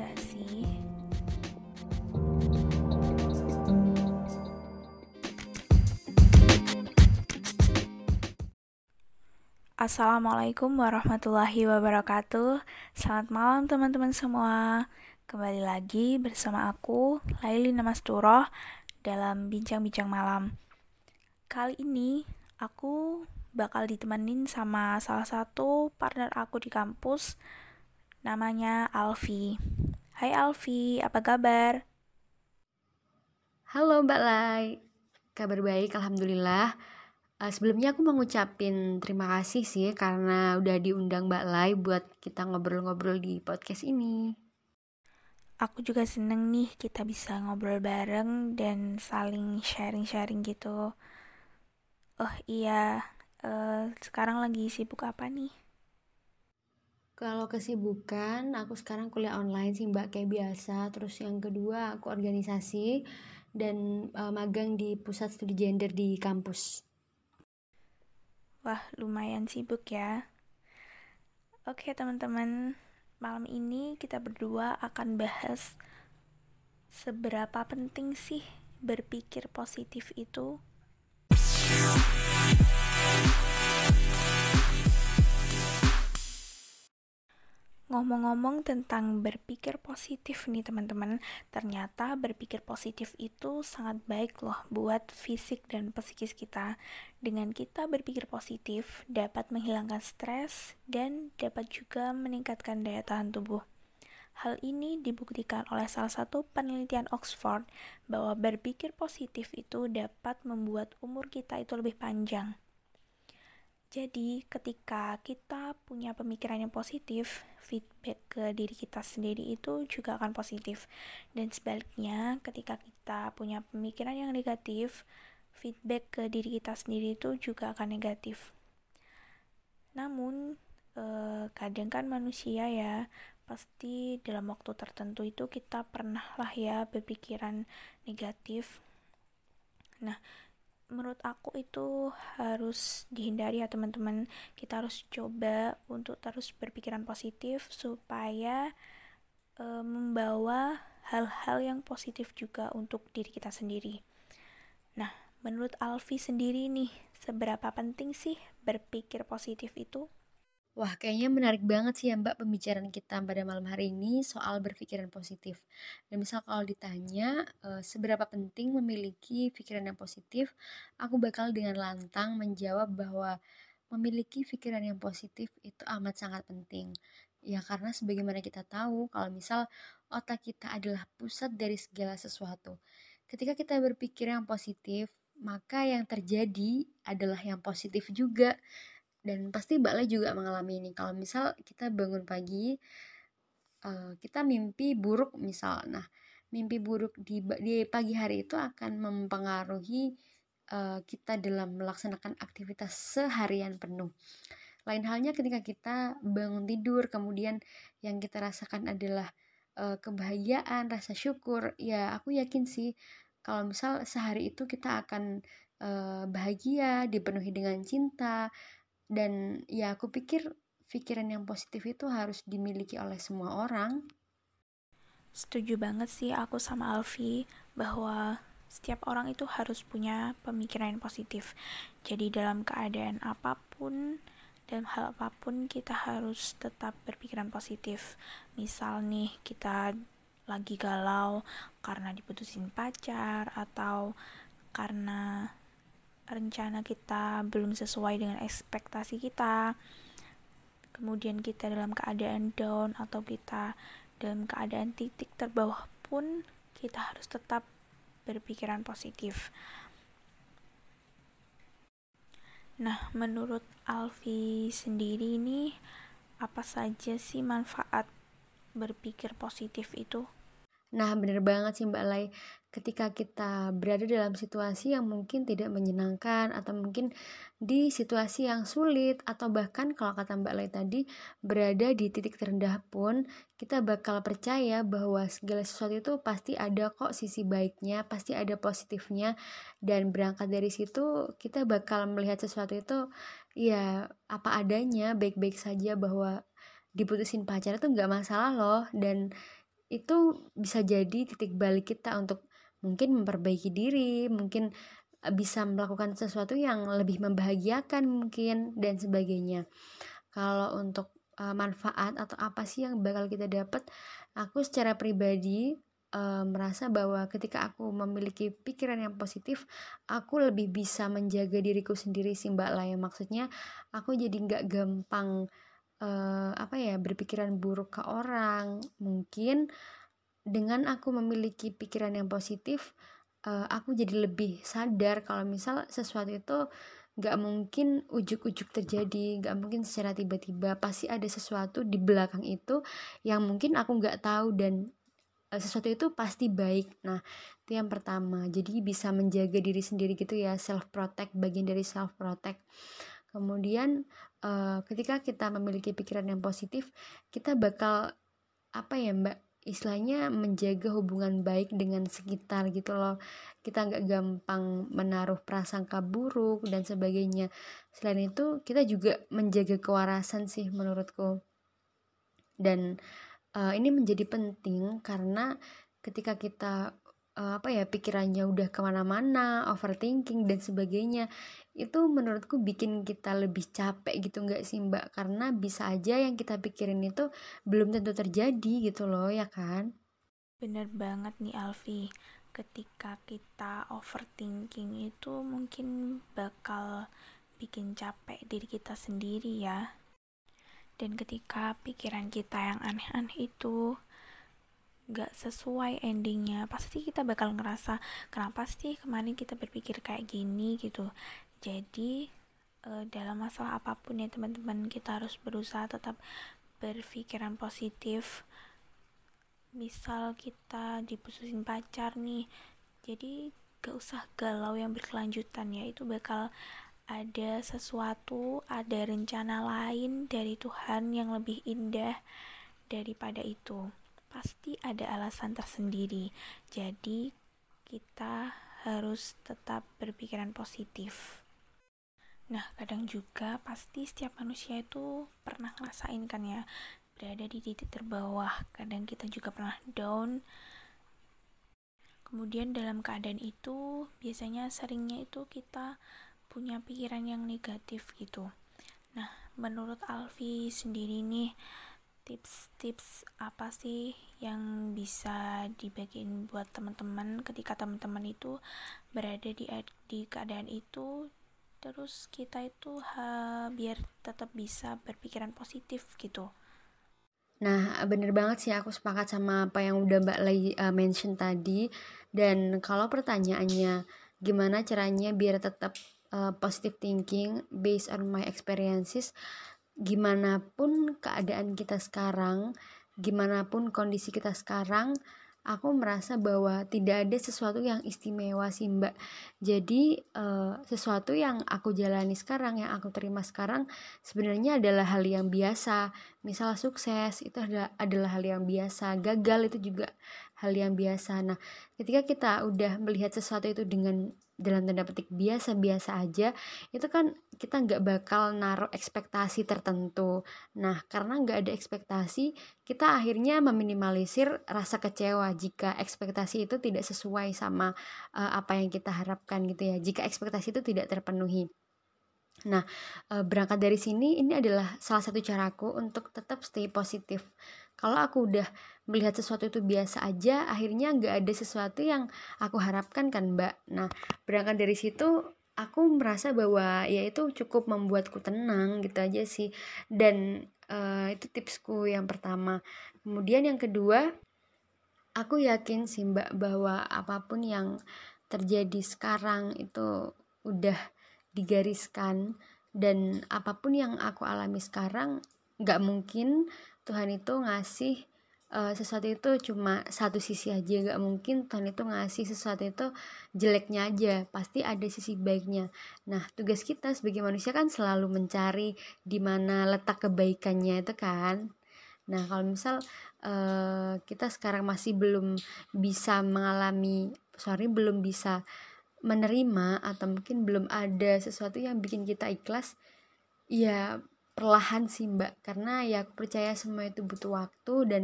gak sih? Assalamualaikum warahmatullahi wabarakatuh. Selamat malam teman-teman semua. Kembali lagi bersama aku, Laili Namasturoh Dalam Bincang-Bincang Malam. Kali ini aku bakal ditemenin sama salah satu partner aku di kampus Namanya Alfi Hai Alfi, apa kabar? Halo Mbak Lai Kabar baik, Alhamdulillah Uh, sebelumnya aku mau ngucapin terima kasih sih karena udah diundang Mbak Lai buat kita ngobrol-ngobrol di podcast ini. Aku juga seneng nih kita bisa ngobrol bareng dan saling sharing-sharing gitu. Oh iya, uh, sekarang lagi sibuk apa nih? Kalau kesibukan, aku sekarang kuliah online sih Mbak kayak biasa. Terus yang kedua, aku organisasi dan uh, magang di pusat studi gender di kampus. Wah, lumayan sibuk ya. Oke, teman-teman. Malam ini kita berdua akan bahas seberapa penting sih berpikir positif itu. Ngomong-ngomong tentang berpikir positif nih teman-teman, ternyata berpikir positif itu sangat baik loh buat fisik dan psikis kita. Dengan kita berpikir positif, dapat menghilangkan stres dan dapat juga meningkatkan daya tahan tubuh. Hal ini dibuktikan oleh salah satu penelitian Oxford bahwa berpikir positif itu dapat membuat umur kita itu lebih panjang. Jadi, ketika kita punya pemikiran yang positif, feedback ke diri kita sendiri itu juga akan positif. Dan sebaliknya, ketika kita punya pemikiran yang negatif, feedback ke diri kita sendiri itu juga akan negatif. Namun, eh, kadang kan manusia ya, pasti dalam waktu tertentu itu kita pernah lah ya berpikiran negatif. Nah, menurut aku itu harus dihindari ya teman-teman. Kita harus coba untuk terus berpikiran positif supaya e, membawa hal-hal yang positif juga untuk diri kita sendiri. Nah menurut Alfi sendiri nih seberapa penting sih berpikir positif itu Wah, kayaknya menarik banget sih ya Mbak pembicaraan kita pada malam hari ini soal berpikiran positif. Dan misal kalau ditanya e, seberapa penting memiliki pikiran yang positif, aku bakal dengan lantang menjawab bahwa memiliki pikiran yang positif itu amat sangat penting. Ya karena sebagaimana kita tahu kalau misal otak kita adalah pusat dari segala sesuatu. Ketika kita berpikir yang positif, maka yang terjadi adalah yang positif juga dan pasti Mbak Le juga mengalami ini. Kalau misal kita bangun pagi uh, kita mimpi buruk misal. Nah mimpi buruk di di pagi hari itu akan mempengaruhi uh, kita dalam melaksanakan aktivitas seharian penuh. Lain halnya ketika kita bangun tidur kemudian yang kita rasakan adalah uh, kebahagiaan rasa syukur ya aku yakin sih kalau misal sehari itu kita akan uh, bahagia dipenuhi dengan cinta dan ya aku pikir pikiran yang positif itu harus dimiliki oleh semua orang. Setuju banget sih aku sama Alfi bahwa setiap orang itu harus punya pemikiran yang positif. Jadi dalam keadaan apa pun dalam hal apa pun kita harus tetap berpikiran positif. Misal nih kita lagi galau karena diputusin pacar atau karena rencana kita belum sesuai dengan ekspektasi kita kemudian kita dalam keadaan down atau kita dalam keadaan titik terbawah pun kita harus tetap berpikiran positif nah menurut Alfi sendiri ini apa saja sih manfaat berpikir positif itu? Nah, bener banget sih Mbak Lai. Ketika kita berada dalam situasi yang mungkin tidak menyenangkan atau mungkin di situasi yang sulit atau bahkan kalau kata Mbak Lai tadi berada di titik terendah pun kita bakal percaya bahwa segala sesuatu itu pasti ada kok sisi baiknya, pasti ada positifnya. Dan berangkat dari situ kita bakal melihat sesuatu itu ya apa adanya, baik-baik saja bahwa diputusin pacar itu nggak masalah loh. Dan itu bisa jadi titik balik kita untuk mungkin memperbaiki diri, mungkin e, bisa melakukan sesuatu yang lebih membahagiakan mungkin dan sebagainya. Kalau untuk uh, manfaat atau apa sih yang bakal kita dapat, aku secara pribadi uh, merasa bahwa ketika aku memiliki pikiran yang positif, aku lebih bisa menjaga diriku sendiri sih Mbak lah ya. Maksudnya aku jadi nggak gampang uh, apa ya berpikiran buruk ke orang mungkin dengan aku memiliki pikiran yang positif uh, aku jadi lebih sadar kalau misal sesuatu itu nggak mungkin ujuk-ujuk terjadi nggak mungkin secara tiba-tiba. Pasti ada sesuatu di belakang itu yang mungkin aku nggak tahu dan uh, sesuatu itu pasti baik. Nah itu yang pertama. Jadi bisa menjaga diri sendiri gitu ya self protect bagian dari self protect kemudian uh, ketika kita memiliki pikiran yang positif kita bakal apa ya mbak istilahnya menjaga hubungan baik dengan sekitar gitu loh. Kita nggak gampang menaruh prasangka buruk dan sebagainya. Selain itu kita juga menjaga kewarasan sih menurutku. Dan uh, ini menjadi penting karena ketika kita uh, apa ya pikirannya udah ke mana-mana overthinking dan sebagainya. Itu menurutku bikin kita lebih capek gitu nggak sih mbak? Karena bisa aja yang kita pikirin itu belum tentu terjadi gitu loh ya kan? Bener banget nih Alfi. Ketika kita overthinking itu mungkin bakal bikin capek diri kita sendiri ya. Dan ketika pikiran kita yang aneh-aneh itu gak sesuai endingnya. Pasti kita bakal ngerasa kenapa sih kemarin kita berpikir kayak gini gitu. Jadi uh, dalam masalah apa pun ya teman-teman kita harus berusaha tetap berpikiran positif. Misal kita diputusin pacar nih jadi gak usah galau yang berkelanjutan ya. Itu bakal ada sesuatu ada rencana lain dari Tuhan yang lebih indah daripada itu pasti ada alasan tersendiri. Jadi, kita harus tetap berpikiran positif. Nah, kadang juga pasti setiap manusia itu pernah ngerasain kan ya, berada di titik terbawah. Kadang kita juga pernah down. Kemudian dalam keadaan itu, biasanya seringnya itu kita punya pikiran yang negatif gitu. Nah, menurut Alfi sendiri nih, tips-tips apa sih yang bisa dibagiin buat teman-teman ketika teman-teman itu berada di di keadaan itu terus kita itu ha, biar tetap bisa berpikiran positif gitu. Nah, bener banget sih aku sepakat sama apa yang udah Mbak Lay uh, mention tadi. Dan kalau pertanyaannya gimana caranya biar tetap uh, positive thinking based on my experiences, gimana pun keadaan kita sekarang, gimana pun kondisi kita sekarang, aku merasa bahwa tidak ada sesuatu yang istimewa sih mbak. Jadi uh, sesuatu yang aku jalani sekarang yang aku terima sekarang sebenarnya adalah hal yang biasa. Misal sukses itu adalah hal yang biasa. Gagal itu juga hal yang biasa. Nah ketika kita udah melihat sesuatu itu dengan dalam tanda petik biasa-biasa aja itu kan kita nggak bakal naruh ekspektasi tertentu. Nah karena nggak ada ekspektasi kita akhirnya meminimalisir rasa kecewa jika ekspektasi itu tidak sesuai sama uh, apa yang kita harapkan gitu ya. Jika ekspektasi itu tidak terpenuhi Nah, uh, berangkat dari sini, ini adalah salah satu caraku untuk tetap stay positif. Kalau aku udah melihat sesuatu itu biasa aja akhirnya nggak ada sesuatu yang aku harapkan kan mbak. Nah berangkat dari situ aku merasa bahwa ya itu cukup membuatku tenang gitu aja sih. Dan uh, itu tipsku yang pertama. Kemudian yang kedua aku yakin sih mbak bahwa apa pun yang terjadi sekarang itu udah digariskan. Dan apa pun yang aku alami sekarang nggak mungkin Tuhan itu ngasih uh, sesuatu itu cuma satu sisi aja. Nggak mungkin Tuhan itu ngasih sesuatu itu jeleknya aja. Pasti ada sisi baiknya. Nah tugas kita sebagai manusia kan selalu mencari di mana letak kebaikannya itu kan? Nah kalau misal uh, kita sekarang masih belum bisa mengalami sorry belum bisa menerima atau mungkin belum ada sesuatu yang bikin kita ikhlas ya perlahan sih mbak. Karena ya aku percaya semua itu butuh waktu dan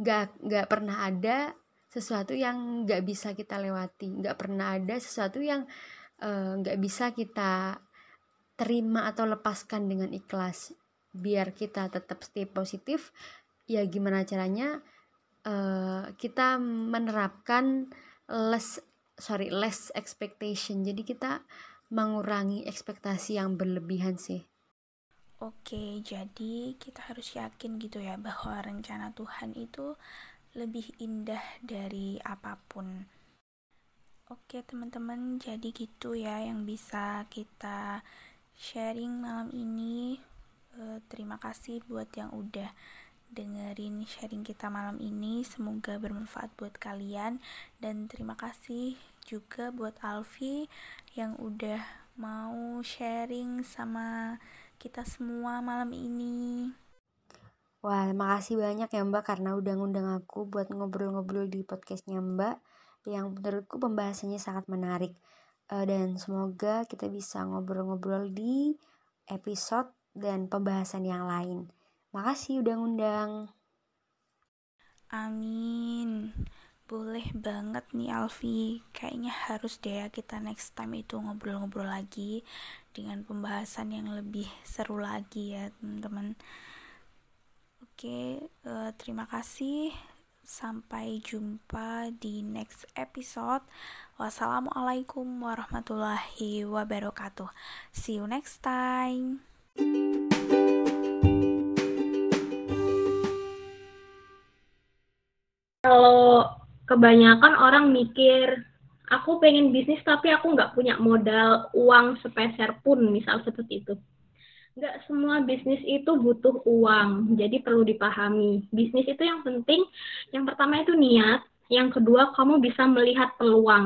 nggak nggak pernah ada sesuatu yang nggak bisa kita lewati. Nggak pernah ada sesuatu yang eh, nggak uh, bisa kita terima atau lepaskan dengan ikhlas. Biar kita tetap stay positif ya gimana caranya uh, kita menerapkan less sorry less expectation jadi kita mengurangi ekspektasi yang berlebihan sih Oke, jadi kita harus yakin gitu ya bahwa rencana Tuhan itu lebih indah dari apa pun. Oke, teman-teman, jadi gitu ya yang bisa kita sharing malam ini. E, terima kasih buat yang udah dengerin sharing kita malam ini. Semoga bermanfaat buat kalian dan terima kasih juga buat Alfi yang udah mau sharing sama kita semua malam ini. Wah, makasih banyak ya Mbak karena udah ngundang aku buat ngobrol-ngobrol di podcastnya Mbak yang menurutku pembahasannya sangat menarik. Uh, dan semoga kita bisa ngobrol-ngobrol di episode dan pembahasan yang lain. Makasih udah ngundang. Amin. Boleh banget nih Alfi, kayaknya harus deh ya kita next time itu ngobrol-ngobrol lagi dengan pembahasan yang lebih seru lagi ya teman-teman. Oke, uh, terima kasih. Sampai jumpa di next episode. Wassalamualaikum warahmatullahi wabarakatuh. See you next time. Kebanyakan orang mikir aku pengen bisnis tapi aku nggak punya modal uang sepeser pun misal seperti itu. Nggak semua bisnis itu butuh uang jadi perlu dipahami. Bisnis itu yang penting yang pertama itu niat yang kedua kamu bisa melihat peluang